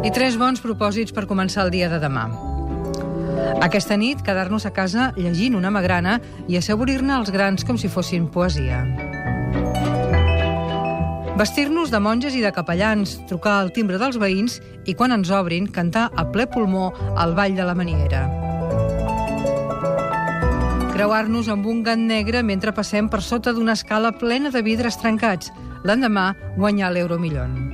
I tres bons propòsits per començar el dia de demà. Aquesta nit, quedar-nos a casa llegint una magrana i assaborir-ne els grans com si fossin poesia. Vestir-nos de monges i de capellans, trucar al timbre dels veïns i, quan ens obrin, cantar a ple pulmó al Vall de la Maniera. Creuar-nos amb un gat negre mentre passem per sota d'una escala plena de vidres trencats, l'endemà guanyar l'euromillón.